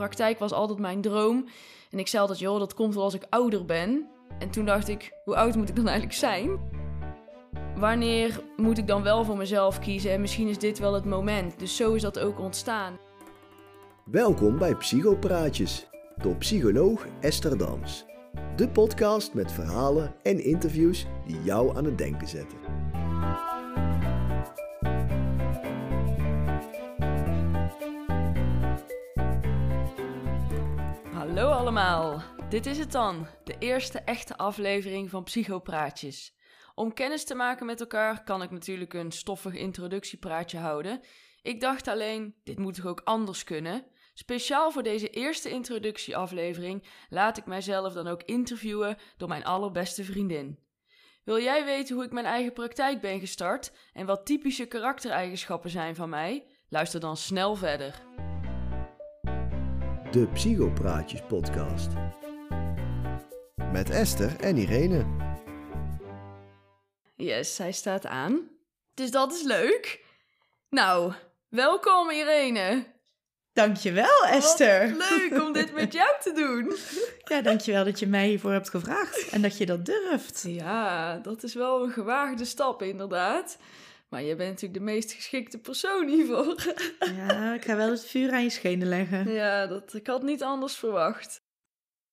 praktijk was altijd mijn droom. En ik zei altijd, joh, dat komt wel als ik ouder ben. En toen dacht ik, hoe oud moet ik dan eigenlijk zijn? Wanneer moet ik dan wel voor mezelf kiezen? En misschien is dit wel het moment. Dus zo is dat ook ontstaan. Welkom bij Psychopraatjes door psycholoog Esther Dans. De podcast met verhalen en interviews die jou aan het denken zetten. Allemaal, dit is het dan, de eerste echte aflevering van Psychopraatjes. Om kennis te maken met elkaar kan ik natuurlijk een stoffig introductiepraatje houden. Ik dacht alleen, dit moet toch ook anders kunnen? Speciaal voor deze eerste introductieaflevering laat ik mijzelf dan ook interviewen door mijn allerbeste vriendin. Wil jij weten hoe ik mijn eigen praktijk ben gestart en wat typische karaktereigenschappen zijn van mij? Luister dan snel verder. De Psychopraatjes podcast. Met Esther en Irene. Yes, hij staat aan. Dus dat is leuk. Nou, welkom Irene. Dankjewel, Esther. Wat leuk om dit met jou te doen. Ja, dankjewel dat je mij hiervoor hebt gevraagd en dat je dat durft. Ja, dat is wel een gewaagde stap inderdaad. Maar je bent natuurlijk de meest geschikte persoon hiervoor. Ja, ik ga wel het vuur aan je schenen leggen. Ja, dat, ik had niet anders verwacht.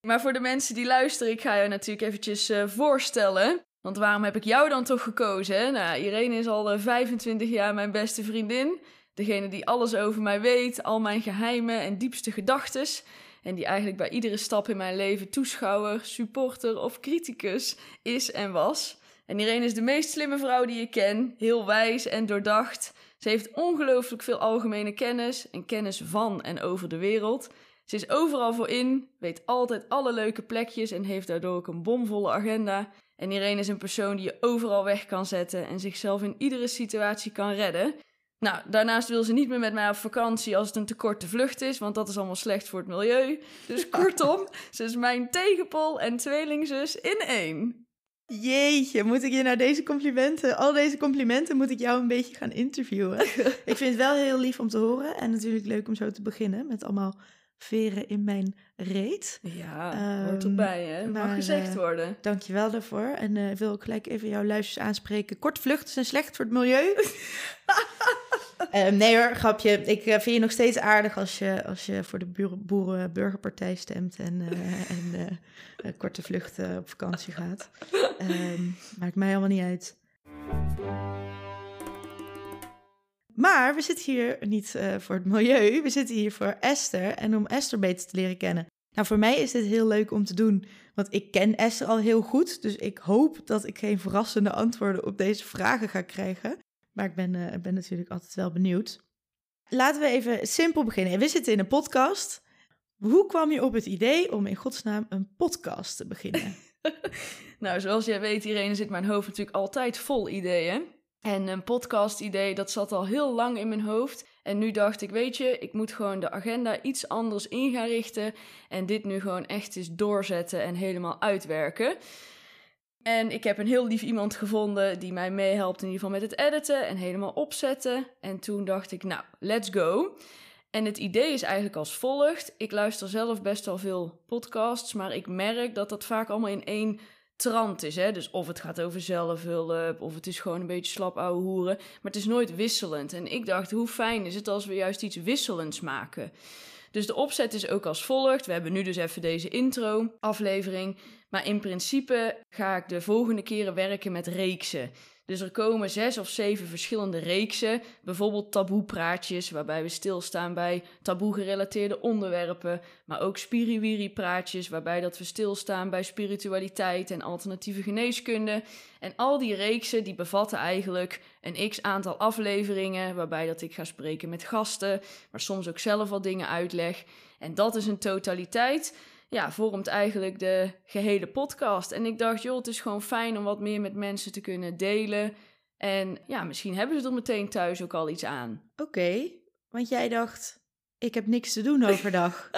Maar voor de mensen die luisteren, ik ga je natuurlijk eventjes uh, voorstellen. Want waarom heb ik jou dan toch gekozen? Nou, Irene is al uh, 25 jaar mijn beste vriendin. Degene die alles over mij weet, al mijn geheimen en diepste gedachtes. En die eigenlijk bij iedere stap in mijn leven toeschouwer, supporter of criticus is en was. En Irene is de meest slimme vrouw die ik ken, heel wijs en doordacht. Ze heeft ongelooflijk veel algemene kennis en kennis van en over de wereld. Ze is overal voor in, weet altijd alle leuke plekjes en heeft daardoor ook een bomvolle agenda. En Irene is een persoon die je overal weg kan zetten en zichzelf in iedere situatie kan redden. Nou, daarnaast wil ze niet meer met mij op vakantie als het een te korte vlucht is, want dat is allemaal slecht voor het milieu. Dus kortom, ze is mijn tegenpol en tweelingzus in één. Jeetje, moet ik je nou deze complimenten, al deze complimenten, moet ik jou een beetje gaan interviewen? ik vind het wel heel lief om te horen en natuurlijk leuk om zo te beginnen met allemaal veren in mijn reet. Ja, um, hoort erbij hè, mag gezegd worden. Uh, dankjewel daarvoor en uh, wil ik gelijk even jouw luisters aanspreken. Kort vluchten zijn slecht voor het milieu. um, nee hoor, grapje. Ik uh, vind je nog steeds aardig als je, als je voor de Boeren-Burgerpartij stemt en, en korte vluchten op vakantie gaat. Um, maakt mij allemaal niet uit. Maar we zitten hier niet uh, voor het milieu, we zitten hier voor Esther en om Esther beter te leren kennen. Nou, voor mij is dit heel leuk om te doen, want ik ken Esther al heel goed. Dus ik hoop dat ik geen verrassende antwoorden op deze vragen ga krijgen. Maar ik ben, uh, ben natuurlijk altijd wel benieuwd. Laten we even simpel beginnen. We zitten in een podcast. Hoe kwam je op het idee om in godsnaam een podcast te beginnen? nou, zoals jij weet, Irene, zit mijn hoofd natuurlijk altijd vol ideeën. En een podcast-idee, dat zat al heel lang in mijn hoofd. En nu dacht ik, weet je, ik moet gewoon de agenda iets anders in gaan richten. En dit nu gewoon echt eens doorzetten en helemaal uitwerken. En ik heb een heel lief iemand gevonden die mij meehelpt in ieder geval met het editen en helemaal opzetten. En toen dacht ik, nou, let's go. En het idee is eigenlijk als volgt. Ik luister zelf best wel veel podcasts, maar ik merk dat dat vaak allemaal in één trant is. Hè? Dus of het gaat over zelfhulp, of het is gewoon een beetje slap ouwe hoeren. Maar het is nooit wisselend. En ik dacht, hoe fijn is het als we juist iets wisselends maken? Dus de opzet is ook als volgt. We hebben nu dus even deze intro-aflevering. Maar in principe ga ik de volgende keren werken met reeksen. Dus er komen zes of zeven verschillende reeksen, bijvoorbeeld taboepraatjes, waarbij we stilstaan bij taboe-gerelateerde onderwerpen, maar ook spiriwiri-praatjes, waarbij dat we stilstaan bij spiritualiteit en alternatieve geneeskunde. En al die reeksen die bevatten eigenlijk een x-aantal afleveringen, waarbij dat ik ga spreken met gasten, maar soms ook zelf al dingen uitleg. En dat is een totaliteit ja, vormt eigenlijk de gehele podcast. En ik dacht, joh, het is gewoon fijn om wat meer met mensen te kunnen delen. En ja, misschien hebben ze er meteen thuis ook al iets aan. Oké, want jij dacht, ik heb niks te doen overdag.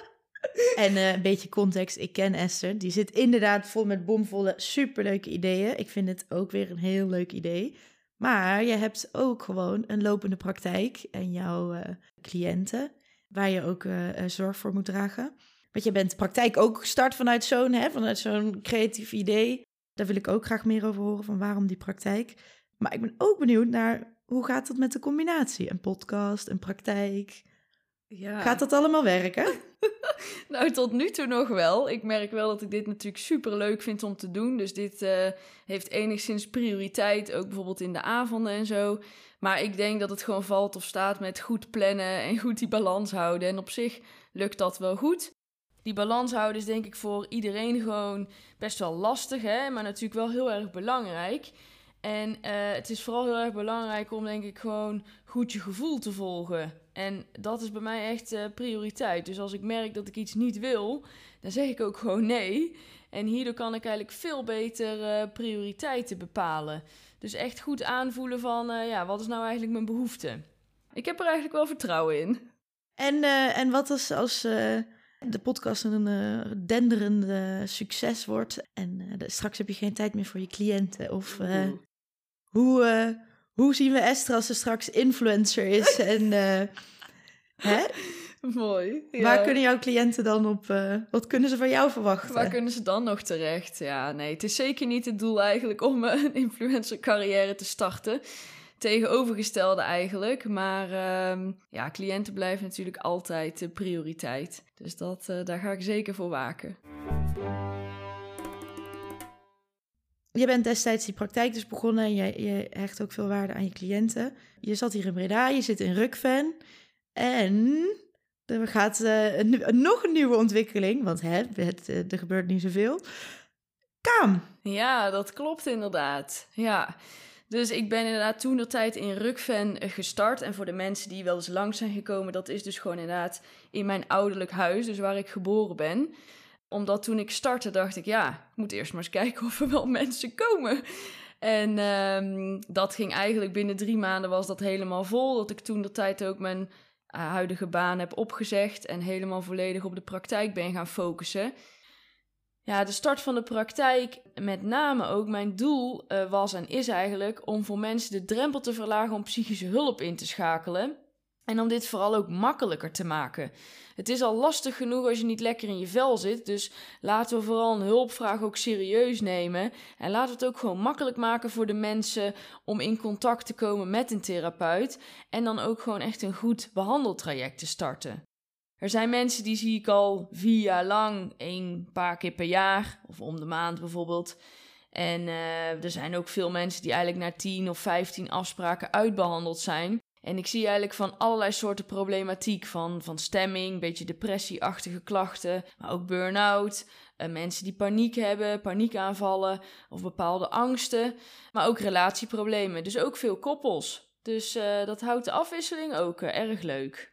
en uh, een beetje context, ik ken Esther. Die zit inderdaad vol met bomvolle, superleuke ideeën. Ik vind het ook weer een heel leuk idee. Maar je hebt ook gewoon een lopende praktijk en jouw uh, cliënten waar je ook eh, eh, zorg voor moet dragen. Want je bent de praktijk ook gestart vanuit zo'n, hè, vanuit zo'n creatief idee. Daar wil ik ook graag meer over horen, van waarom die praktijk. Maar ik ben ook benieuwd naar, hoe gaat dat met de combinatie? Een podcast, een praktijk. Ja. Gaat dat allemaal werken? Nou, tot nu toe nog wel. Ik merk wel dat ik dit natuurlijk super leuk vind om te doen. Dus dit eh, heeft enigszins prioriteit, ook bijvoorbeeld in de avonden en zo. Maar ik denk dat het gewoon valt of staat met goed plannen en goed die balans houden. En op zich lukt dat wel goed. Die balans houden is denk ik voor iedereen gewoon best wel lastig, hè? maar natuurlijk wel heel erg belangrijk. En eh, het is vooral heel erg belangrijk om denk ik gewoon goed je gevoel te volgen. En dat is bij mij echt uh, prioriteit. Dus als ik merk dat ik iets niet wil, dan zeg ik ook gewoon nee. En hierdoor kan ik eigenlijk veel beter uh, prioriteiten bepalen. Dus echt goed aanvoelen van, ja, wat is nou eigenlijk mijn behoefte? Ik heb er eigenlijk wel vertrouwen in. En, en wat is als de podcast een uh, denderende succes wordt en uh, straks heb je geen tijd meer voor je cliënten? Of uh, hoe, hoe zien we Esther als ze straks influencer is? en, hè? Mooi. Ja. Waar kunnen jouw cliënten dan op, wat kunnen ze van jou verwachten? Waar kunnen ze dan nog terecht? Ja, nee, het is zeker niet het doel eigenlijk om een influencer carrière te starten tegenovergestelde eigenlijk. Maar uh, ja, cliënten blijven natuurlijk altijd de prioriteit. Dus dat, uh, daar ga ik zeker voor waken. Je bent destijds die praktijk dus begonnen en je, je hecht ook veel waarde aan je cliënten. Je zat hier in Breda, je zit in Rukven en er gaat uh, een, nog een nieuwe ontwikkeling, want hè, het, er gebeurt niet zoveel. Kaam. Ja, dat klopt inderdaad. Ja. Dus ik ben inderdaad toen de tijd in Rukven gestart. En voor de mensen die wel eens lang zijn gekomen, dat is dus gewoon inderdaad in mijn ouderlijk huis, dus waar ik geboren ben. Omdat toen ik startte, dacht ik, ja, ik moet eerst maar eens kijken of er wel mensen komen. En um, dat ging eigenlijk binnen drie maanden was dat helemaal vol. Dat ik toen de tijd ook mijn uh, huidige baan heb opgezegd en helemaal volledig op de praktijk ben gaan focussen. Ja, de start van de praktijk, met name ook mijn doel uh, was en is eigenlijk om voor mensen de drempel te verlagen om psychische hulp in te schakelen. En om dit vooral ook makkelijker te maken. Het is al lastig genoeg als je niet lekker in je vel zit. Dus laten we vooral een hulpvraag ook serieus nemen. En laten we het ook gewoon makkelijk maken voor de mensen om in contact te komen met een therapeut. En dan ook gewoon echt een goed behandeltraject te starten. Er zijn mensen die zie ik al vier jaar lang, een paar keer per jaar of om de maand bijvoorbeeld. En uh, er zijn ook veel mensen die eigenlijk na 10 of 15 afspraken uitbehandeld zijn. En ik zie eigenlijk van allerlei soorten problematiek. Van, van stemming, beetje depressieachtige klachten, maar ook burn-out. Uh, mensen die paniek hebben, paniekaanvallen of bepaalde angsten. Maar ook relatieproblemen, dus ook veel koppels. Dus uh, dat houdt de afwisseling ook erg leuk.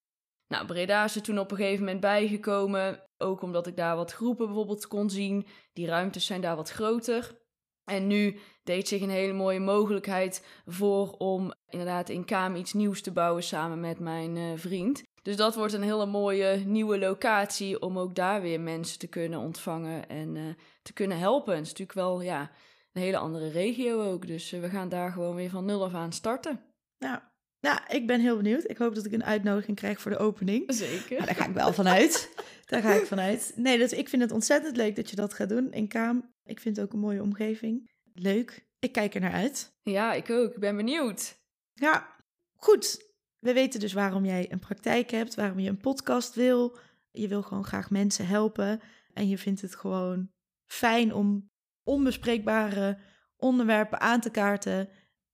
Nou, Breda is er toen op een gegeven moment bijgekomen. Ook omdat ik daar wat groepen bijvoorbeeld kon zien. Die ruimtes zijn daar wat groter. En nu deed zich een hele mooie mogelijkheid voor om inderdaad in Kaam iets nieuws te bouwen samen met mijn uh, vriend. Dus dat wordt een hele mooie nieuwe locatie om ook daar weer mensen te kunnen ontvangen en uh, te kunnen helpen. Het is natuurlijk wel ja, een hele andere regio ook. Dus uh, we gaan daar gewoon weer van nul af aan starten. Ja, nou, ik ben heel benieuwd. Ik hoop dat ik een uitnodiging krijg voor de opening. Zeker. Maar daar ga ik wel vanuit. daar ga ik vanuit. Nee, dus ik vind het ontzettend leuk dat je dat gaat doen in Kaam. Ik vind het ook een mooie omgeving. Leuk. Ik kijk er naar uit. Ja, ik ook. Ik ben benieuwd. Ja, goed. We weten dus waarom jij een praktijk hebt, waarom je een podcast wil. Je wil gewoon graag mensen helpen. En je vindt het gewoon fijn om onbespreekbare onderwerpen aan te kaarten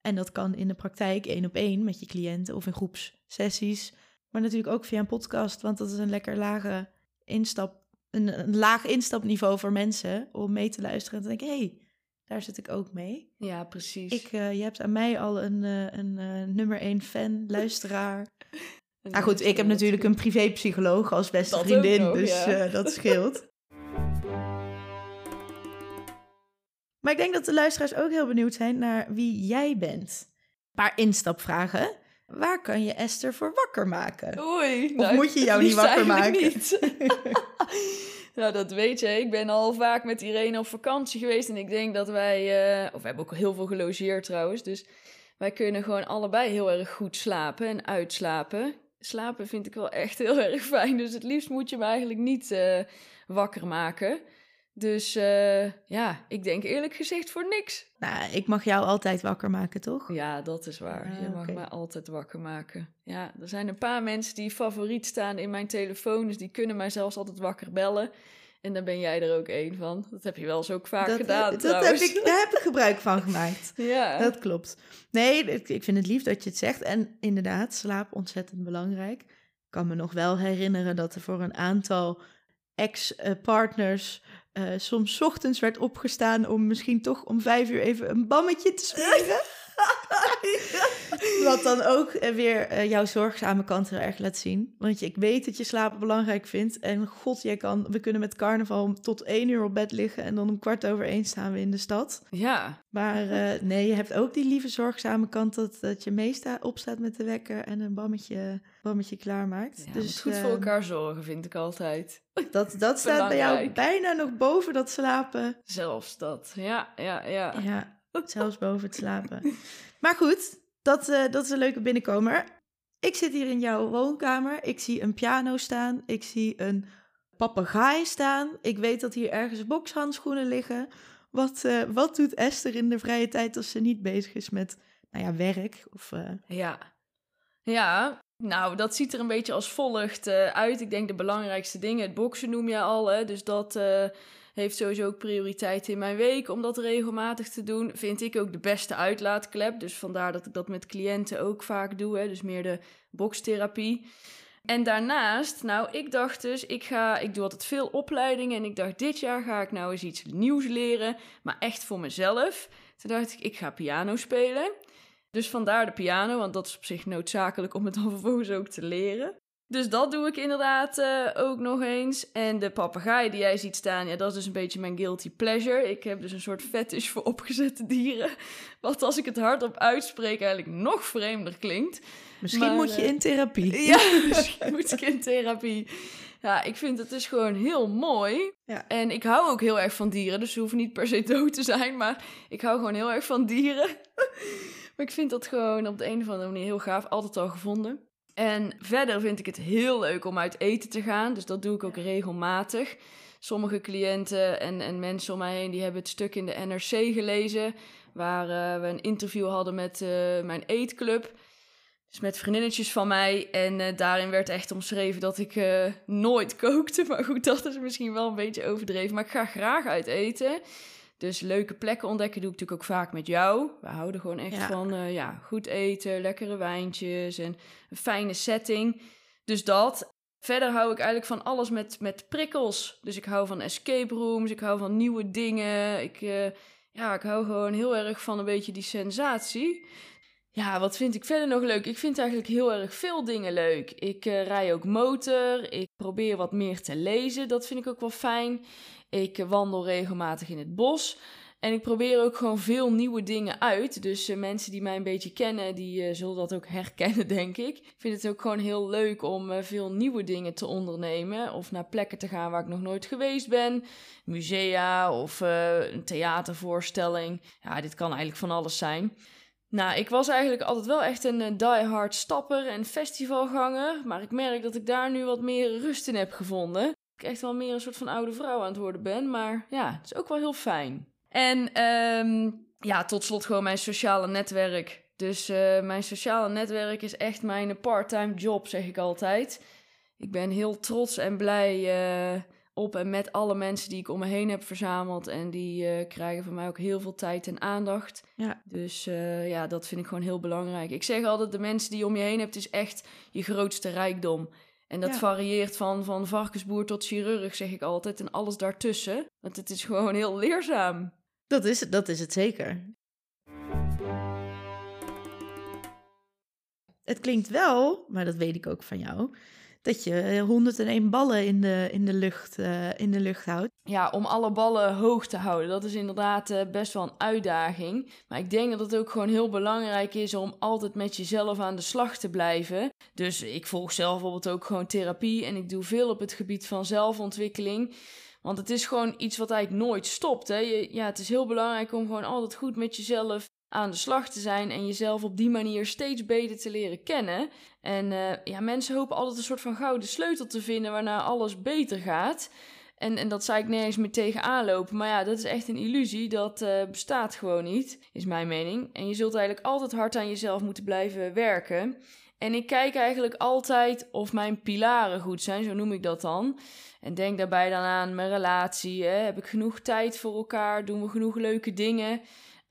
en dat kan in de praktijk één op één met je cliënten of in groepssessies. Maar natuurlijk ook via een podcast, want dat is een lekker lage instap, een, een laag instapniveau voor mensen om mee te luisteren en te denken, hé, hey, daar zit ik ook mee. Ja, precies. Ik, uh, je hebt aan mij al een, uh, een uh, nummer één fan, luisteraar. nou goed, ik heb natuurlijk een privépsycholoog als beste dat vriendin, nog, dus ja. dat scheelt. Maar ik denk dat de luisteraars ook heel benieuwd zijn naar wie jij bent. Een paar instapvragen. Waar kan je Esther voor wakker maken? Oei. Of nou, moet je jou niet wakker maken? Niet. nou, dat weet je. Ik ben al vaak met Irene op vakantie geweest. En ik denk dat wij... Uh, of we hebben ook heel veel gelogeerd trouwens. Dus wij kunnen gewoon allebei heel erg goed slapen en uitslapen. slapen vind ik wel echt heel erg fijn. Dus het liefst moet je me eigenlijk niet uh, wakker maken. Dus uh, ja, ik denk eerlijk gezegd voor niks. Nou, ik mag jou altijd wakker maken, toch? Ja, dat is waar. je mag okay. mij altijd wakker maken. Ja, er zijn een paar mensen die favoriet staan in mijn telefoon. Dus die kunnen mij zelfs altijd wakker bellen. En dan ben jij er ook één van. Dat heb je wel eens ook vaak dat, gedaan. Dat trouwens. heb ik, daar heb ik gebruik van gemaakt. ja. Dat klopt. Nee, ik vind het lief dat je het zegt. En inderdaad, slaap ontzettend belangrijk. Ik kan me nog wel herinneren dat er voor een aantal ex-partners soms ochtends werd opgestaan om misschien toch om vijf uur even een bammetje te smeren. Wat dan ook weer uh, jouw zorgzame kant heel erg laat zien. Want je, ik weet dat je slapen belangrijk vindt. En god, jij kan, we kunnen met carnaval tot één uur op bed liggen. En dan om kwart over één staan we in de stad. Ja. Maar uh, nee, je hebt ook die lieve zorgzame kant dat, dat je meesta opstaat met de wekker en een bammetje, bammetje klaarmaakt. Ja, dus goed voor elkaar zorgen, vind ik altijd. Dat, dat staat bij jou bijna nog boven dat slapen. Zelfs dat, ja, ja, ja. Ja, zelfs boven het slapen. Maar goed, dat, uh, dat is een leuke binnenkomer. Ik zit hier in jouw woonkamer. Ik zie een piano staan. Ik zie een papegaai staan. Ik weet dat hier ergens bokshandschoenen liggen. Wat, uh, wat doet Esther in de vrije tijd als ze niet bezig is met nou ja, werk? Of, uh... Ja. ja, nou dat ziet er een beetje als volgt uit. Ik denk de belangrijkste dingen. Het boksen noem je al, hè? dus dat heeft sowieso ook prioriteit in mijn week om dat regelmatig te doen. Vind ik ook de beste uitlaatklep. Dus vandaar dat ik dat met cliënten ook vaak doe. Hè? Dus meer de bokstherapie. En daarnaast, nou, ik dacht dus, ik, ga, ik doe altijd veel opleidingen. En ik dacht, dit jaar ga ik nou eens iets nieuws leren. Maar echt voor mezelf. Toen dacht ik, ik ga piano spelen. Dus vandaar de piano, want dat is op zich noodzakelijk om het dan vervolgens ook te leren. Dus dat doe ik inderdaad uh, ook nog eens. En de papegaai die jij ziet staan, ja, dat is dus een beetje mijn guilty pleasure. Ik heb dus een soort fetish voor opgezette dieren. Wat als ik het hardop uitspreek eigenlijk nog vreemder klinkt. Misschien maar, moet je in therapie. Ja, misschien moet ik in therapie. Ja, ik vind het dus gewoon heel mooi. Ja. En ik hou ook heel erg van dieren. Dus ze hoeven niet per se dood te zijn. Maar ik hou gewoon heel erg van dieren. maar ik vind dat gewoon op de een of andere manier heel gaaf. Altijd al gevonden. En verder vind ik het heel leuk om uit eten te gaan. Dus dat doe ik ook regelmatig. Sommige cliënten en, en mensen om mij heen die hebben het stuk in de NRC gelezen. Waar uh, we een interview hadden met uh, mijn eetclub. Dus met vriendinnetjes van mij. En uh, daarin werd echt omschreven dat ik nooit kookte. Maar goed, dat is misschien wel een beetje overdreven. Maar ik ga graag uit eten. Dus leuke plekken ontdekken doe ik natuurlijk ook vaak met jou. We houden gewoon echt Ja. van uh, ja, goed eten, lekkere wijntjes en een fijne setting. Dus dat. Verder hou ik eigenlijk van alles met, met prikkels. Dus ik hou van escape rooms, ik hou van nieuwe dingen. Ik, uh, ja, ik hou gewoon heel erg van een beetje die sensatie. Ja, wat vind ik verder nog leuk? Ik vind eigenlijk heel erg veel dingen leuk. Ik uh, rij ook motor. Ik probeer wat meer te lezen. Dat vind ik ook wel fijn. Ik wandel regelmatig in het bos. En ik probeer ook gewoon veel nieuwe dingen uit. Dus uh, mensen die mij een beetje kennen, die uh, zullen dat ook herkennen, denk ik. Ik vind het ook gewoon heel leuk om uh, veel nieuwe dingen te ondernemen. Of naar plekken te gaan waar ik nog nooit geweest ben. Musea of een theatervoorstelling. Ja, dit kan eigenlijk van alles zijn. Nou, ik was eigenlijk altijd wel echt een die-hard stapper en festivalganger. Maar ik merk dat ik daar nu wat meer rust in heb gevonden ik echt wel meer een soort van oude vrouw aan het worden ben. Maar ja, het is ook wel heel fijn. En um, ja, tot slot gewoon mijn sociale netwerk. Dus uh, mijn sociale netwerk is echt mijn part-time job, zeg ik altijd. Ik ben heel trots en blij uh, op en met alle mensen die ik om me heen heb verzameld. En die uh, krijgen van mij ook heel veel tijd en aandacht. Ja. Dus ja, dat vind ik gewoon heel belangrijk. Ik zeg altijd, de mensen die je om je heen hebt, is echt je grootste rijkdom. En dat Ja. varieert van, van varkensboer tot chirurg, zeg ik altijd. En alles daartussen. Want het is gewoon heel leerzaam. Dat is, het- dat is het zeker. Het klinkt wel, maar dat weet ik ook van jou, dat je eh, 101 ballen in de, in de, lucht, eh, in de lucht houdt. Ja, om alle ballen hoog te houden, dat is inderdaad eh, best wel een uitdaging. Maar ik denk dat het ook gewoon heel belangrijk is om altijd met jezelf aan de slag te blijven. Dus ik volg zelf bijvoorbeeld ook gewoon therapie en ik doe veel op het gebied van zelfontwikkeling. Want het is gewoon iets wat eigenlijk nooit stopt. Hè? Ja, het is heel belangrijk om gewoon altijd goed met jezelf aan de slag te zijn en jezelf op die manier steeds beter te leren kennen. En uh, ja, mensen hopen altijd een soort van gouden sleutel te vinden waarna alles beter gaat. En, en dat zou ik nergens meer tegen aanlopen. Maar ja, dat is echt een illusie. Dat uh, bestaat gewoon niet, is mijn mening. En je zult eigenlijk altijd hard aan jezelf moeten blijven werken. En ik kijk eigenlijk altijd of mijn pilaren goed zijn, zo noem ik dat dan. En denk daarbij dan aan mijn relatie. Hè? Heb ik genoeg tijd voor elkaar? Doen we genoeg leuke dingen?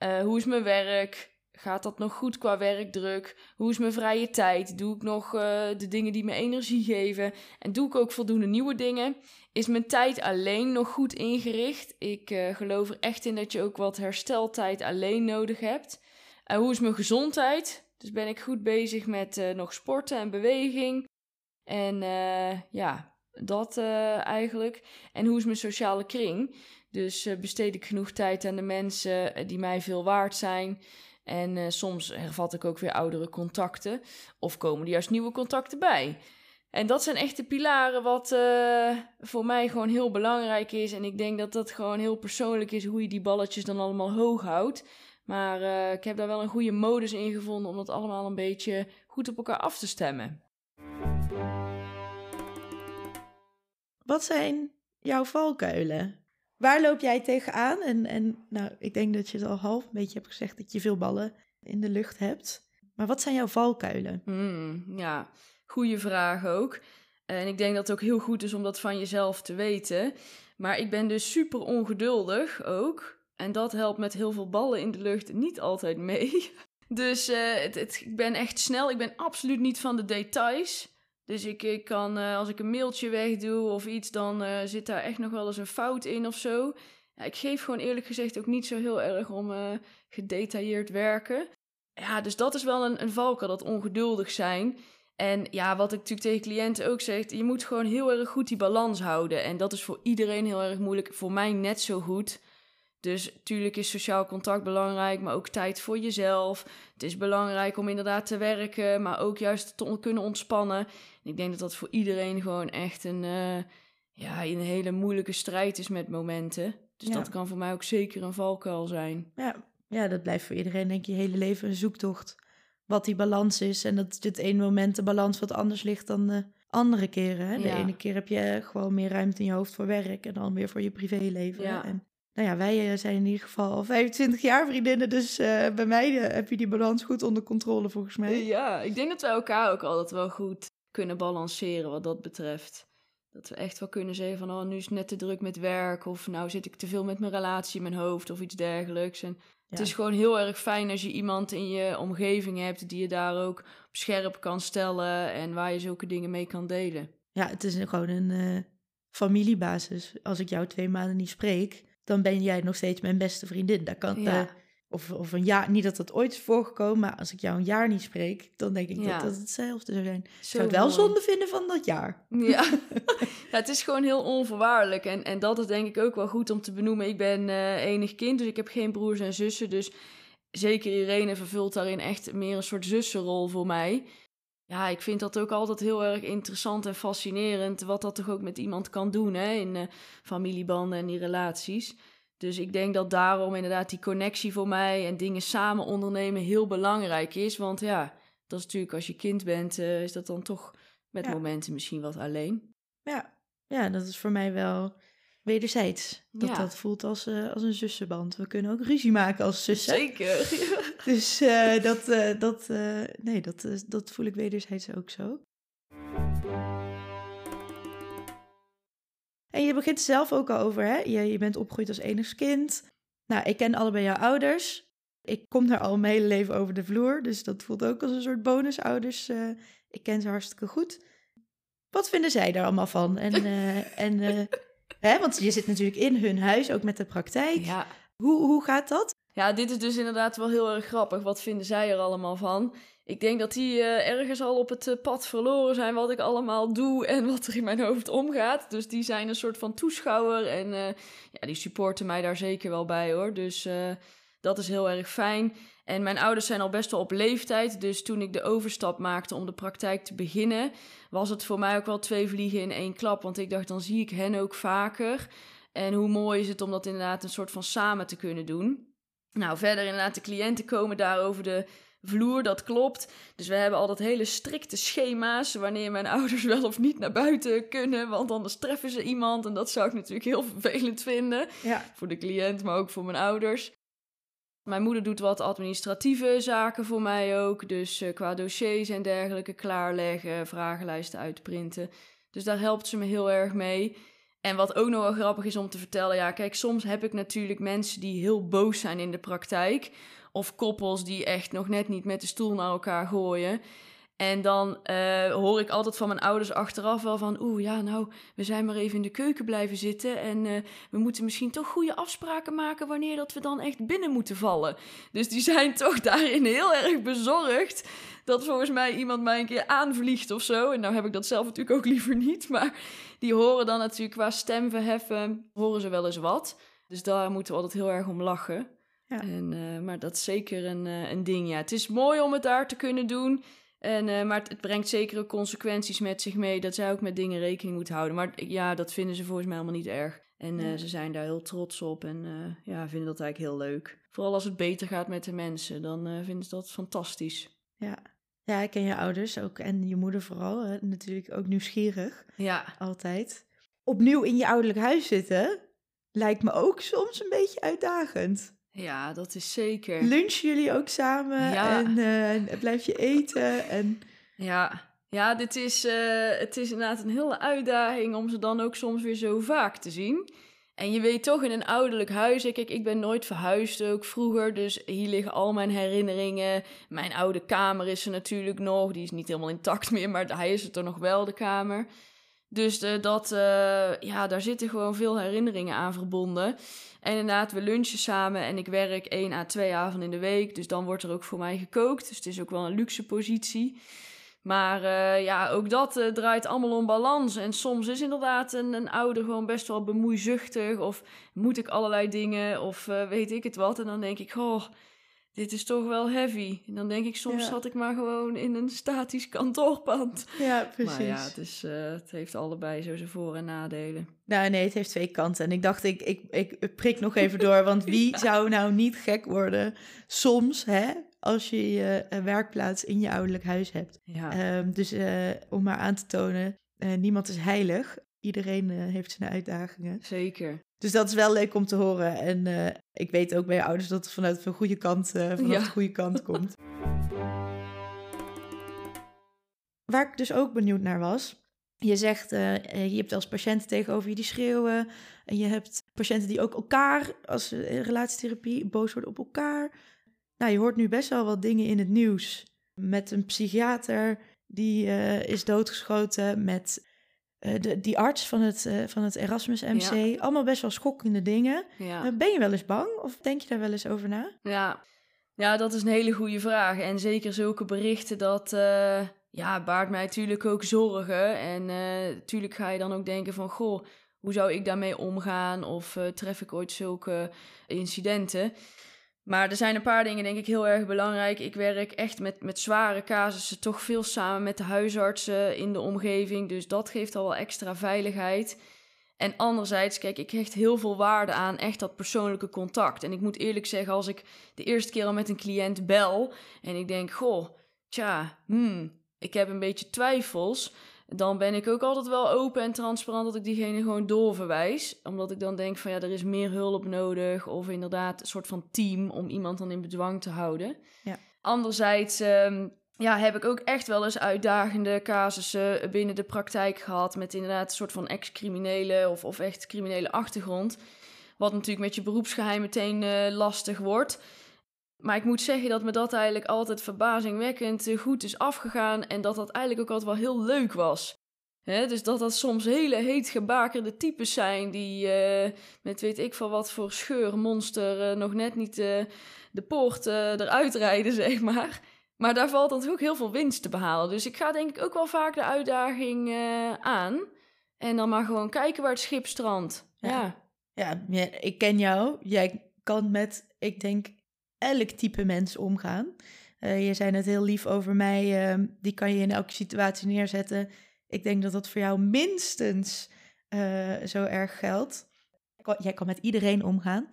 Uh, hoe is mijn werk? Gaat dat nog goed qua werkdruk? Hoe is mijn vrije tijd? Doe ik nog uh, de dingen die me energie geven? En doe ik ook voldoende nieuwe dingen? Is mijn tijd alleen nog goed ingericht? Ik uh, geloof er echt in dat je ook wat hersteltijd alleen nodig hebt. Uh, hoe is mijn gezondheid? Dus ben ik goed bezig met nog sporten en beweging? En ja, dat eigenlijk. En hoe is mijn sociale kring? Dus besteed ik genoeg tijd aan de mensen die mij veel waard zijn? En uh, soms hervat ik ook weer oudere contacten. Of komen er juist nieuwe contacten bij. En dat zijn echt de pilaren wat voor mij gewoon heel belangrijk is. En ik denk dat dat gewoon heel persoonlijk is hoe je die balletjes dan allemaal hoog houdt. Maar ik heb daar wel een goede modus in gevonden om dat allemaal een beetje goed op elkaar af te stemmen. Wat zijn jouw valkuilen? Waar loop jij tegenaan? En, en nou, ik denk dat je het al half een beetje hebt gezegd dat je veel ballen in de lucht hebt. Maar wat zijn jouw valkuilen? Hmm, ja, goede vraag ook. En ik denk dat het ook heel goed is om dat van jezelf te weten. Maar ik ben dus super ongeduldig ook. En dat helpt met heel veel ballen in de lucht niet altijd mee. Dus het, het, ik ben echt snel. Ik ben absoluut niet van de details. Dus ik, ik kan, uh, als ik een mailtje wegdoe of iets, dan uh, zit daar echt nog wel eens een fout in of zo. Ja, ik geef gewoon eerlijk gezegd ook niet zo heel erg om uh, gedetailleerd werken. Ja, dus dat is wel een, een valkuil, dat ongeduldig zijn. En ja, wat ik natuurlijk tegen cliënten ook zeg, je moet gewoon heel erg goed die balans houden. En dat is voor iedereen heel erg moeilijk, voor mij net zo goed. Dus natuurlijk is sociaal contact belangrijk, maar ook tijd voor jezelf. Het is belangrijk om inderdaad te werken, maar ook juist te kunnen ontspannen. En ik denk dat dat voor iedereen gewoon echt een, uh, ja, een hele moeilijke strijd is met momenten. Dus ja. dat kan voor mij ook zeker een valkuil zijn. Ja. ja, dat blijft voor iedereen denk ik je hele leven een zoektocht. Wat die balans is. En dat dit ene moment de balans wat anders ligt dan de andere keren. Hè? De ja. ene keer heb je gewoon meer ruimte in je hoofd voor werk en dan weer voor je privéleven. Ja. En nou ja, wij zijn in ieder geval al 25 jaar vriendinnen. Dus uh, bij mij uh, heb je die balans goed onder controle volgens mij. Ja, ik denk dat wij elkaar ook altijd wel goed kunnen balanceren wat dat betreft. Dat we echt wel kunnen zeggen van, oh, nu is het net te druk met werk. Of nou zit ik te veel met mijn relatie in mijn hoofd of iets dergelijks. En ja. het is gewoon heel erg fijn als je iemand in je omgeving hebt die je daar ook op scherp kan stellen. En waar je zulke dingen mee kan delen. Ja, het is gewoon een uh, familiebasis. Als ik jou twee maanden niet spreek dan ben jij nog steeds mijn beste vriendin. Dat kan, ja. uh, of, of een jaar, niet dat dat ooit is voorgekomen, maar als ik jou een jaar niet spreek, dan denk ik ja. dat dat hetzelfde zou zijn. Zo zou het wel mooi. zonde vinden van dat jaar. Ja. ja, het is gewoon heel onvoorwaardelijk. En, en dat is denk ik ook wel goed om te benoemen. Ik ben uh, enig kind, dus ik heb geen broers en zussen. Dus zeker Irene vervult daarin echt meer een soort zussenrol voor mij ja, ik vind dat ook altijd heel erg interessant en fascinerend. Wat dat toch ook met iemand kan doen hè, in uh, familiebanden en die relaties. Dus ik denk dat daarom inderdaad die connectie voor mij en dingen samen ondernemen heel belangrijk is. Want ja, dat is natuurlijk als je kind bent, uh, is dat dan toch met ja. momenten misschien wat alleen. Ja. ja, dat is voor mij wel wederzijds. Dat ja. dat voelt als, uh, als een zussenband. We kunnen ook ruzie maken als zussen. Zeker. Dus uh, dat, uh, dat, nee, dat, dat voel ik wederzijds ook zo. En je begint zelf ook al over, hè? Je, je bent opgegroeid als enigskind. Nou, ik ken allebei jouw ouders. Ik kom daar al mijn hele leven over de vloer. Dus dat voelt ook als een soort bonusouders. ik ken ze hartstikke goed. Wat vinden zij daar allemaal van? En, en Hè, want je zit natuurlijk in hun huis, ook met de praktijk. Ja. Hoe, hoe gaat dat? Ja, dit is dus inderdaad wel heel erg grappig. Wat vinden zij er allemaal van? Ik denk dat die uh, ergens al op het uh, pad verloren zijn wat ik allemaal doe en wat er in mijn hoofd omgaat. Dus die zijn een soort van toeschouwer en uh, ja, die supporten mij daar zeker wel bij hoor. Dus dat is heel erg fijn. En mijn ouders zijn al best wel op leeftijd. Dus toen ik de overstap maakte om de praktijk te beginnen, was het voor mij ook wel twee vliegen in één klap. Want ik dacht, dan zie ik hen ook vaker. En hoe mooi is het om dat inderdaad een soort van samen te kunnen doen. Nou, verder inderdaad, de cliënten komen daar over de vloer, dat klopt. Dus we hebben al dat hele strikte schema's wanneer mijn ouders wel of niet naar buiten kunnen, want anders treffen ze iemand en dat zou ik natuurlijk heel vervelend vinden. Ja. Voor de cliënt, maar ook voor mijn ouders. Mijn moeder doet wat administratieve zaken voor mij ook. Dus uh, qua dossiers en dergelijke klaarleggen, vragenlijsten uitprinten. Dus daar helpt ze me heel erg mee. En wat ook nog wel grappig is om te vertellen, ja, kijk, soms heb ik natuurlijk mensen die heel boos zijn in de praktijk. Of koppels die echt nog net niet met de stoel naar elkaar gooien. En dan uh, hoor ik altijd van mijn ouders achteraf wel van... oeh, ja, nou, we zijn maar even in de keuken blijven zitten... en uh, we moeten misschien toch goede afspraken maken... wanneer dat we dan echt binnen moeten vallen. Dus die zijn toch daarin heel erg bezorgd... dat volgens mij iemand mij een keer aanvliegt of zo. En nou heb ik dat zelf natuurlijk ook liever niet... maar die horen dan natuurlijk qua stem verheffen... horen ze wel eens wat. Dus daar moeten we altijd heel erg om lachen. Ja. En, uh, maar dat is zeker een, een ding, ja. Het is mooi om het daar te kunnen doen... En, uh, maar het, het, brengt zekere consequenties met zich mee dat zij ook met dingen rekening moet houden. Maar ja, dat vinden ze volgens mij helemaal niet erg. En uh, ze zijn daar heel trots op en uh, ja, vinden dat eigenlijk heel leuk. Vooral als het beter gaat met de mensen, dan vinden ze dat fantastisch. Ja. Ja, ik ken je ouders ook en je moeder vooral. Hè? Natuurlijk ook nieuwsgierig. Ja. Altijd. Opnieuw in je ouderlijk huis zitten lijkt me ook soms een beetje uitdagend. Ja, dat is zeker. Lunchen jullie ook samen Ja. en uh, blijf je eten? En... Ja, ja dit is, uh, het is inderdaad een hele uitdaging om ze dan ook soms weer zo vaak te zien. En je weet toch in een ouderlijk huis, kijk, ik ben nooit verhuisd ook vroeger, dus hier liggen al mijn herinneringen. Mijn oude kamer is er natuurlijk nog, die is niet helemaal intact meer, maar hij is het er nog wel, de kamer. Dus de, dat, uh, ja, daar zitten gewoon veel herinneringen aan verbonden. En inderdaad, we lunchen samen en ik werk één à twee avonden in de week. Dus dan wordt er ook voor mij gekookt. Dus het is ook wel een luxe positie. Maar uh, ja, ook dat uh, draait allemaal om balans. En soms is inderdaad een, een ouder gewoon best wel bemoeizuchtig. Of moet ik allerlei dingen of uh, weet ik het wat. En dan denk ik, oh, dit is toch wel heavy. En dan denk ik, soms Ja. zat ik maar gewoon in een statisch kantoorpand. Ja, precies. Maar ja, het, is, het heeft allebei zo zijn voor- en nadelen. Nou nee, het heeft twee kanten. En ik dacht, ik, ik, ik prik nog even door. Want wie Ja. zou nou niet gek worden soms, hè? Als je je eh, werkplaats in je ouderlijk huis hebt. Ja, Ehm, dus eh, om maar aan te tonen, eh, niemand is heilig. Iedereen heeft zijn uitdagingen. zeker. Dus dat is wel leuk om te horen. En ik weet ook bij je ouders dat het vanuit een goede kant, vanaf Ja. de goede kant komt. Waar ik dus ook benieuwd naar was. Je zegt, je hebt als patiënten tegenover je die schreeuwen. En je hebt patiënten die ook elkaar, als relatietherapie, boos worden op elkaar. Nou, je hoort nu best wel wat dingen in het nieuws. Met een psychiater die eh, is doodgeschoten. Met eh, de, die arts van het, eh, van het Erasmus MC. Allemaal best wel schokkende dingen. Ja. Ben je wel eens bang of denk je daar wel eens over na? Ja. ja, dat is een hele goede vraag. En zeker zulke berichten, dat ja, baart mij natuurlijk ook zorgen. En natuurlijk ga je dan ook denken van, goh, hoe zou ik daarmee omgaan? Of tref ik ooit zulke incidenten? Maar er zijn een paar dingen, denk ik, heel erg belangrijk. Ik werk echt met, met zware casussen, toch veel samen met de huisartsen in de omgeving. Dus dat geeft al wel extra veiligheid. En anderzijds, kijk, ik hecht heel veel waarde aan echt dat persoonlijke contact. En ik moet eerlijk zeggen, als ik de eerste keer al met een cliënt bel en ik denk, goh, tja, hmm, ik heb een beetje twijfels, dan ben ik ook altijd wel open en transparant dat ik diegene gewoon doorverwijs. Omdat ik dan denk van ja, er is meer hulp nodig of inderdaad een soort van team om iemand dan in bedwang te houden. Ja. Anderzijds um, ja, heb ik ook echt wel eens uitdagende casussen binnen de praktijk gehad met inderdaad een soort van ex-criminele of, of echt criminele achtergrond. Wat natuurlijk met je beroepsgeheim meteen uh, lastig wordt. Maar ik moet zeggen dat me dat eigenlijk altijd verbazingwekkend goed is afgegaan. En dat dat eigenlijk ook altijd wel heel leuk was. He, dus dat dat soms hele heet gebakerde types zijn die uh, met weet ik van wat voor scheurmonster uh, nog net niet uh, de poort eruit rijden, zeg maar. Maar daar valt dan ook heel veel winst te behalen. Dus ik ga denk ik ook wel vaak de uitdaging aan. En dan maar gewoon kijken waar het schip strandt. Ja. ja. Ja, ik ken jou. Jij kan met, ik denk, elk type mens omgaan. Uh, je zei net heel lief over mij. Uh, die kan je in elke situatie neerzetten. Ik denk dat dat voor jou minstens uh, zo erg geldt. Jij kan met iedereen omgaan.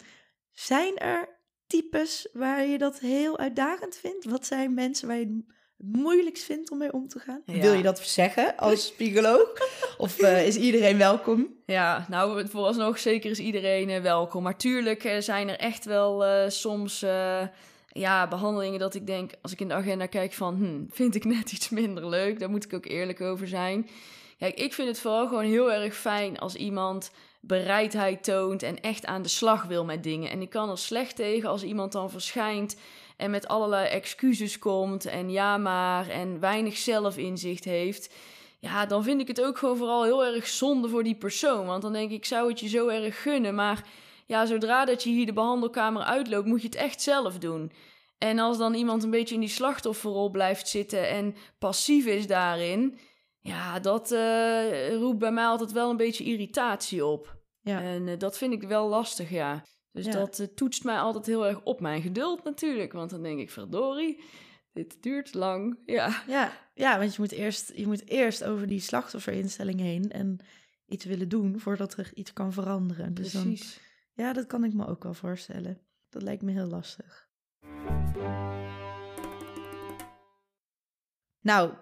Zijn er types waar je dat heel uitdagend vindt? Wat zijn mensen waar je het moeilijkst vindt om mee om te gaan? Ja. Wil je dat zeggen als psycholoog? of eh, is iedereen welkom? Ja, nou, vooralsnog zeker is iedereen eh, welkom. Maar tuurlijk eh, zijn er echt wel soms ja, behandelingen dat ik denk, als ik in de agenda kijk van, hm, vind ik net iets minder leuk. Daar moet ik ook eerlijk over zijn. Kijk, ik vind het vooral gewoon heel erg fijn als iemand bereidheid toont en echt aan de slag wil met dingen. En ik kan er slecht tegen als iemand dan verschijnt en met allerlei excuses komt en ja maar en weinig zelfinzicht heeft. Ja, dan vind ik het ook gewoon vooral heel erg zonde voor die persoon. Want dan denk ik, ik zou het je zo erg gunnen. Maar ja, zodra dat je hier de behandelkamer uitloopt, moet je het echt zelf doen. En als dan iemand een beetje in die slachtofferrol blijft zitten en passief is daarin, ja, dat eh, roept bij mij altijd wel een beetje irritatie op. Ja. En eh, dat vind ik wel lastig, ja. Dus Ja. dat eh, toetst mij altijd heel erg op mijn geduld natuurlijk. Want dan denk ik, verdorie, dit duurt lang. Ja, Ja, ja want je moet, eerst, je moet eerst over die slachtofferinstelling heen en iets willen doen voordat er iets kan veranderen. Dus dan, precies. ja, dat kan ik me ook wel voorstellen. Dat lijkt me heel lastig. Nou,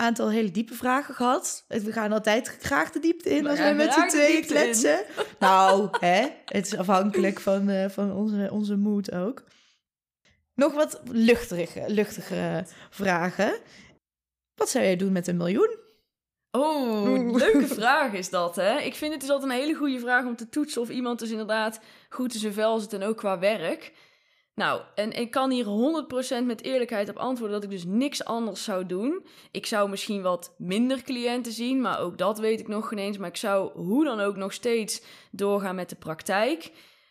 aantal hele diepe vragen gehad. We gaan altijd graag de diepte in We als we met z'n tweeën in. kletsen. Nou, hè, het is afhankelijk van, eh, van onze, onze mood ook. Nog wat luchtige, luchtigere vragen. Wat zou jij doen met een miljoen? Oh, Oeh. leuke vraag is dat, hè? Ik vind het dus altijd een hele goede vraag om te toetsen of iemand dus inderdaad goed in zijn vel zit en ook qua werk. Nou, en ik kan hier 100% met eerlijkheid op antwoorden dat ik dus niks anders zou doen. Ik zou misschien wat minder cliënten zien, maar ook dat weet ik nog geen eens. Maar ik zou hoe dan ook nog steeds doorgaan met de praktijk.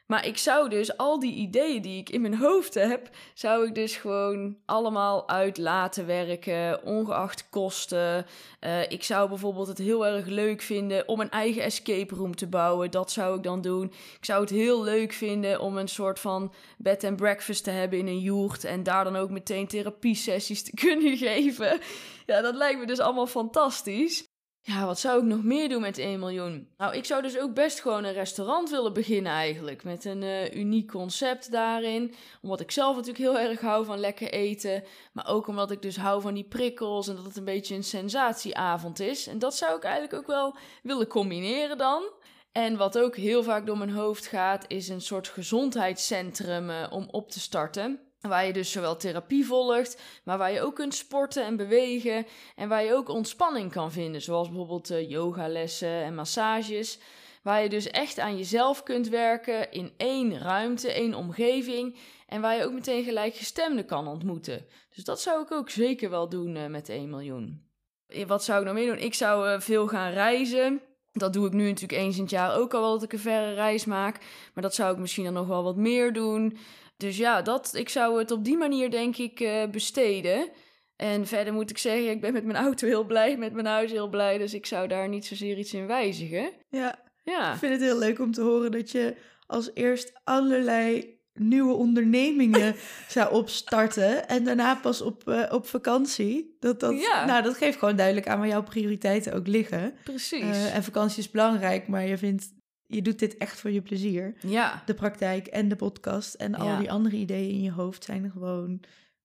Maar ik zou dus al die ideeën die ik in mijn hoofd heb, zou ik dus gewoon allemaal uit laten werken, ongeacht kosten. Eh, ik zou bijvoorbeeld het heel erg leuk vinden om een eigen escape room te bouwen. Dat zou ik dan doen. Ik zou het heel leuk vinden om een soort van bed and breakfast te hebben in een joert. En daar dan ook meteen therapiesessies te kunnen geven. Ja, dat lijkt me dus allemaal fantastisch. Ja, wat zou ik nog meer doen met 1 miljoen? Nou, ik zou dus ook best gewoon een restaurant willen beginnen eigenlijk. Met een eh, uniek concept daarin. Omdat ik zelf natuurlijk heel erg hou van lekker eten. Maar ook omdat ik dus hou van die prikkels en dat het een beetje een sensatieavond is. En dat zou ik eigenlijk ook wel willen combineren dan. En wat ook heel vaak door mijn hoofd gaat, is een soort gezondheidscentrum eh, om op te starten. Waar je dus zowel therapie volgt, maar waar je ook kunt sporten en bewegen. En waar je ook ontspanning kan vinden, zoals bijvoorbeeld eh, yogalessen en massages. Waar je dus echt aan jezelf kunt werken in één ruimte, één omgeving. En waar je ook meteen gelijkgestemden kan ontmoeten. Dus dat zou ik ook zeker wel doen eh, met 1 miljoen. Eh, Wat zou ik nog meer doen? Ik zou veel gaan reizen. Dat doe ik nu natuurlijk eens in het jaar ook al wel dat ik een verre reis maak. Maar dat zou ik misschien dan nog wel wat meer doen. Dus ja, dat, ik zou het op die manier denk ik eh, besteden. En verder moet ik zeggen, ik ben met mijn auto heel blij, met mijn huis heel blij. Dus ik zou daar niet zozeer iets in wijzigen. Ja, Ja, ik vind het heel leuk om te horen dat je als eerst allerlei nieuwe ondernemingen zou opstarten en daarna pas op, eh, op vakantie. Dat, dat, Ja. Nou, dat geeft gewoon duidelijk aan waar jouw prioriteiten ook liggen. precies. Eh, en vakantie is belangrijk, maar je vindt, je doet dit echt voor je plezier. ja, De praktijk en de podcast en al Ja. die andere ideeën in je hoofd zijn gewoon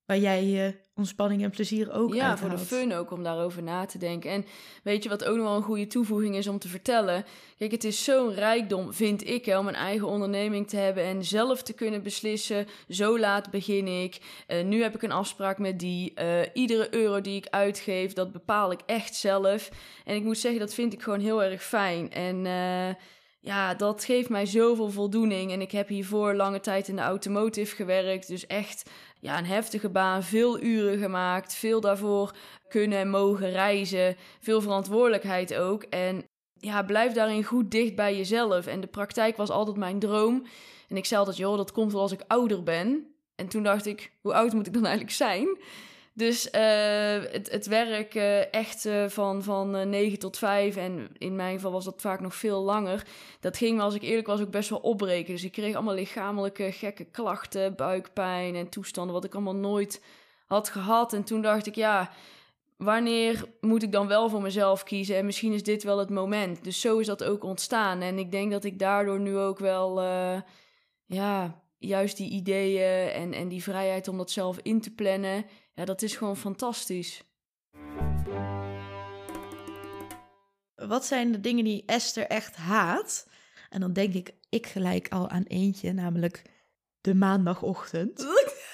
waar jij je ontspanning en plezier ook ja voor de fun ook om daarover na te denken. En weet je wat ook nog wel een goede toevoeging is om te vertellen? Kijk, het is zo'n rijkdom, vind ik, hè, om een eigen onderneming te hebben en zelf te kunnen beslissen. Zo laat begin ik. Eh, nu heb ik een afspraak met die. Eh, iedere euro die ik uitgeef, dat bepaal ik echt zelf. En ik moet zeggen, dat vind ik gewoon heel erg fijn. En eh, ja, dat geeft mij zoveel voldoening. En ik heb hiervoor lange tijd in de automotive gewerkt. Dus echt ja, een heftige baan, veel uren gemaakt, veel daarvoor kunnen en mogen reizen, veel verantwoordelijkheid ook. En ja, blijf daarin goed dicht bij jezelf. En de praktijk was altijd mijn droom. En ik zei altijd, joh, dat komt wel als ik ouder ben. En toen dacht ik, hoe oud moet ik dan eigenlijk zijn? Dus eh, het, het werk eh, echt eh, van, van eh, 9 tot 5, en in mijn geval was dat vaak nog veel langer, dat ging me, als ik eerlijk was, ook best wel opbreken. Dus ik kreeg allemaal lichamelijke gekke klachten, buikpijn en toestanden, wat ik allemaal nooit had gehad. En toen dacht ik, ja, wanneer moet ik dan wel voor mezelf kiezen? En misschien is dit wel het moment. Dus zo is dat ook ontstaan. En ik denk dat ik daardoor nu ook wel, ja, juist die ideeën en, en die vrijheid om dat zelf in te plannen, ja, dat is gewoon fantastisch. Wat zijn de dingen die Esther echt haat? En dan denk ik, ik gelijk al aan eentje, namelijk de maandagochtend.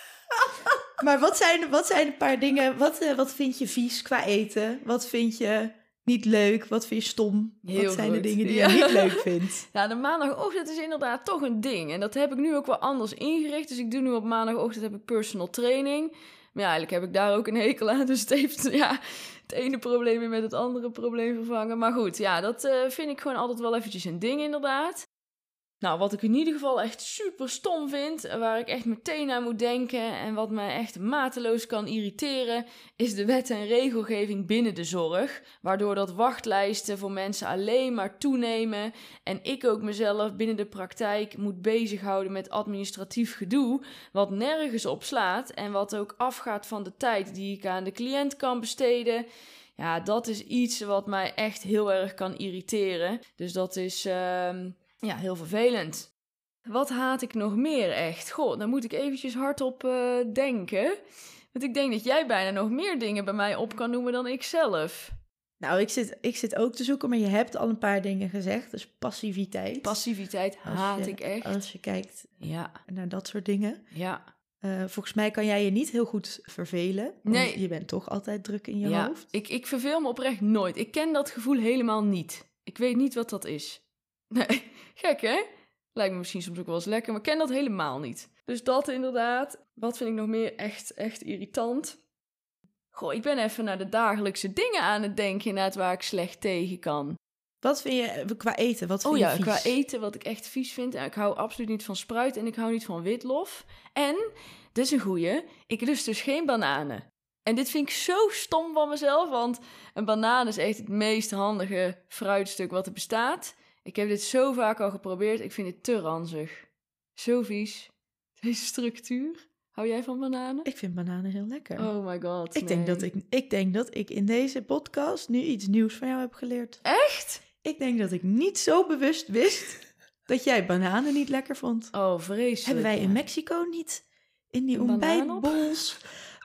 maar wat zijn, wat zijn een paar dingen, wat, eh, wat vind je vies qua eten? Wat vind je niet leuk? Wat vind je stom? Heel wat zijn de dingen die Ja. je niet leuk vindt? Ja, de maandagochtend is inderdaad toch een ding. En dat heb ik nu ook wel anders ingericht. Dus ik doe nu op maandagochtend heb ik personal training. Maar ja, eigenlijk heb ik daar ook een hekel aan. Dus het heeft ja, het ene probleem weer met het andere probleem vervangen. Maar goed, ja, dat eh, vind ik gewoon altijd wel eventjes een ding inderdaad. Nou, wat ik in ieder geval echt super stom vind, waar ik echt meteen aan moet denken en wat mij echt mateloos kan irriteren, is de wet en regelgeving binnen de zorg. Waardoor dat wachtlijsten voor mensen alleen maar toenemen en ik ook mezelf binnen de praktijk moet bezighouden met administratief gedoe, wat nergens op slaat en wat ook afgaat van de tijd die ik aan de cliënt kan besteden. Ja, dat is iets wat mij echt heel erg kan irriteren. Dus dat is ehm, ja, heel vervelend. Wat haat ik nog meer echt? Goh, daar moet ik eventjes hardop eh denken. Want ik denk dat jij bijna nog meer dingen bij mij op kan noemen dan ik zelf. Nou, ik zit, ik zit ook te zoeken, maar je hebt al een paar dingen gezegd. Dus passiviteit. Passiviteit haat je- ik echt. Als je kijkt Ja, naar dat soort dingen. ja. Eh, volgens mij kan jij je niet heel goed vervelen. Want Nee. je bent toch altijd druk in je ja. hoofd. Ik, ik verveel me oprecht nooit. Ik ken dat gevoel helemaal niet. Ik weet niet wat dat is. Nee, gek hè? Lijkt me misschien soms ook wel eens lekker, maar ik ken dat helemaal niet. Dus dat inderdaad. Wat vind ik nog meer echt, echt irritant? Goh, ik ben even naar de dagelijkse dingen aan het denken, inderdaad, waar ik slecht tegen kan. Wat vind je qua eten? Wat vind Oh je ja, vies? qua eten, wat ik echt vies vind. Ik hou absoluut niet van spruit en ik hou niet van witlof. En, dit is een goeie, ik lust dus geen bananen. En dit vind ik zo stom van mezelf, want een banaan is echt het meest handige fruitstuk wat er bestaat. Ik heb dit zo vaak al geprobeerd, ik vind het te ranzig. Zo vies. Deze structuur. Hou jij van bananen? Ik vind bananen heel lekker. Oh my god. ik, denk dat ik, ik denk dat ik in deze podcast nu iets nieuws van jou heb geleerd. Echt? Ik denk dat ik niet zo bewust wist dat jij bananen niet lekker vond. Oh, vreselijk. Hebben wij in. Mexico niet in die ontbijtbols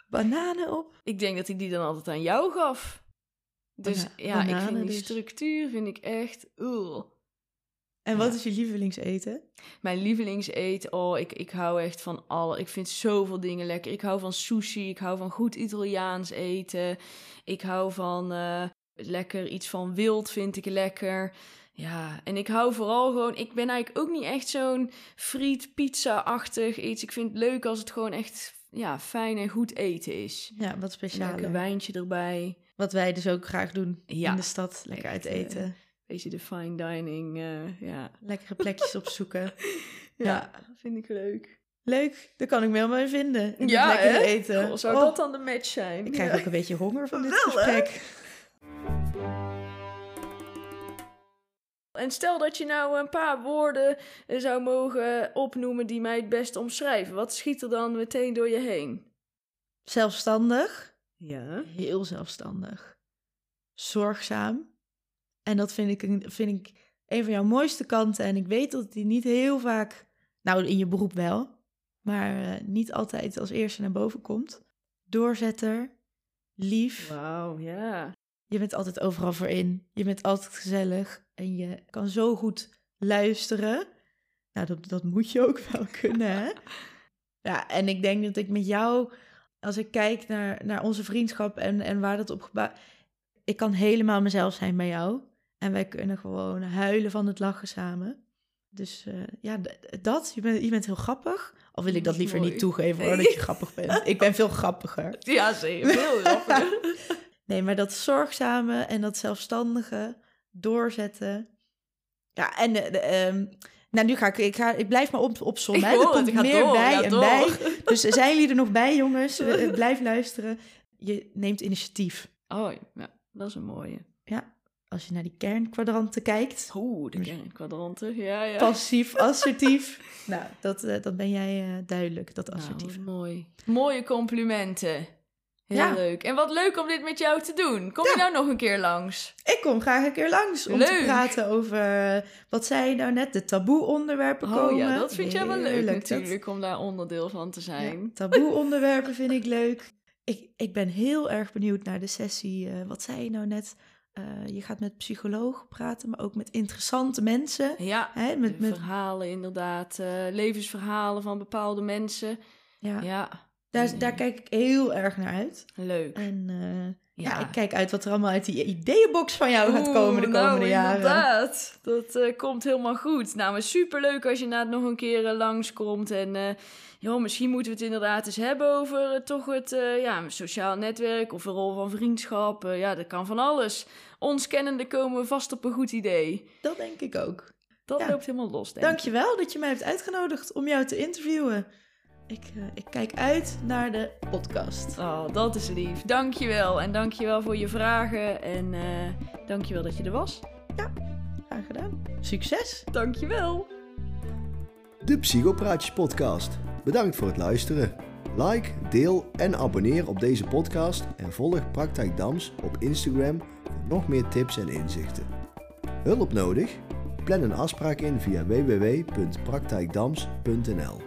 bananen op? Ik denk dat ik die dan altijd aan jou gaf. Dus Bana- ja, ik vind die dus. structuur vind ik echt... Ugh. En wat Ja. is je lievelingseten? Mijn lievelingseet, oh, ik, ik hou echt van alle. Ik vind zoveel dingen lekker. Ik hou van sushi, ik hou van goed Italiaans eten. Ik hou van eh, lekker iets van wild vind ik lekker. Ja, en ik hou vooral gewoon... Ik ben eigenlijk ook niet echt zo'n friet, pizza-achtig iets. Ik vind het leuk als het gewoon echt ja, fijn en goed eten is. Ja, wat speciaal. Lekker wijntje erbij. Wat wij dus ook graag doen Ja. in de stad. Lekker uit eh, eten. Beetje de fine dining, eh, ja. Lekkere plekjes opzoeken. ja. Ja. vind ik leuk. Leuk, daar kan ik me helemaal in vinden. In Ja, hè? eten. Goh, zou Oh, dat dan de match zijn? Ik krijg Ja. ook een beetje honger van dit Wel, hè? gesprek. En stel dat je nou een paar woorden eh, zou mogen opnoemen die mij het best omschrijven. Wat schiet er dan meteen door je heen? Zelfstandig. Ja. Heel zelfstandig. Zorgzaam. En dat vind ik, een, vind ik een van jouw mooiste kanten. En ik weet dat die niet heel vaak, nou in je beroep wel, maar eh, niet altijd als eerste naar boven komt. Doorzetter, lief. Wauw, ja. Je bent altijd overal voor in. Je bent altijd gezellig. En je kan zo goed luisteren. Nou, dat, dat moet je ook wel kunnen, hè? Ja, en ik denk dat ik met jou, als ik kijk naar, naar onze vriendschap en, en waar dat op gebouwd... Ik kan helemaal mezelf zijn bij jou. En wij kunnen gewoon huilen van het lachen samen. Dus eh, ja, dat. Je bent, je bent heel grappig. Al wil ik dat liever mooi. niet toegeven hoor, dat je grappig bent. Ik ben veel grappiger. Ja, zeker. Heel grappig. Nee, maar dat zorgzame en dat zelfstandige doorzetten. Ja, en eh, de, ehm, nou, nu ga ik, ik, ga, ik blijf maar op, opzommen. Ik. Er hoor het, komt meer door, bij en door. bij. Dus zijn jullie er nog bij, jongens? Eh, Blijf luisteren. Je neemt initiatief. Oh, ja. Dat is een mooie. Ja, als je naar die kernkwadranten kijkt. Oeh, de kernkwadranten. Ja, ja. Passief, assertief. nou, dat, eh, dat ben jij eh, duidelijk, dat Nou, assertief. mooi. Mooie complimenten. Heel Ja. leuk. En wat leuk om dit met jou te doen. Kom je nou nog een keer langs? Ik kom graag een keer langs om te praten over, wat zei je nou net, de taboe-onderwerpen komen. Oh ja, dat vind jij wel leuk dat- natuurlijk, om daar onderdeel van te zijn. Ja, taboe-onderwerpen vind ik leuk. Ik, ik ben heel erg benieuwd naar de sessie. eh, wat zei je nou net? Eh, je gaat met psychologen praten, maar ook met interessante mensen. Ja, Hè, met, met, verhalen inderdaad, eh, levensverhalen van bepaalde mensen. ja, Ja, daar, daar kijk ik heel erg naar uit. leuk. En eh, ja. Ja. ik kijk uit wat er allemaal uit die ideeënbox van jou gaat komen de komende nou, jaren. inderdaad. Dat eh, komt helemaal goed. Nou, maar superleuk als je na nog een keer eh, langskomt. En eh, joh, misschien moeten we het inderdaad eens hebben over toch het ja, sociaal netwerk of een rol van vriendschap. Ja, dat kan van alles. Ons kennende komen we vast op een goed idee. Dat denk ik ook. Dat Ja. loopt helemaal los, denk ik. Dankjewel dat je mij hebt uitgenodigd om jou te interviewen. Ik, eh, ik kijk uit naar de podcast. Oh, dat is lief. Dankjewel. En dankjewel voor je vragen. En eh dankjewel dat je er was. Graag gedaan. Succes! Dankjewel. De Psychopraatjes podcast. Bedankt voor het luisteren. Like, deel en abonneer op deze podcast en volg Praktijk Dams op Instagram voor nog meer tips en inzichten. Hulp nodig? Plan een afspraak in via www.praktijkdams.nl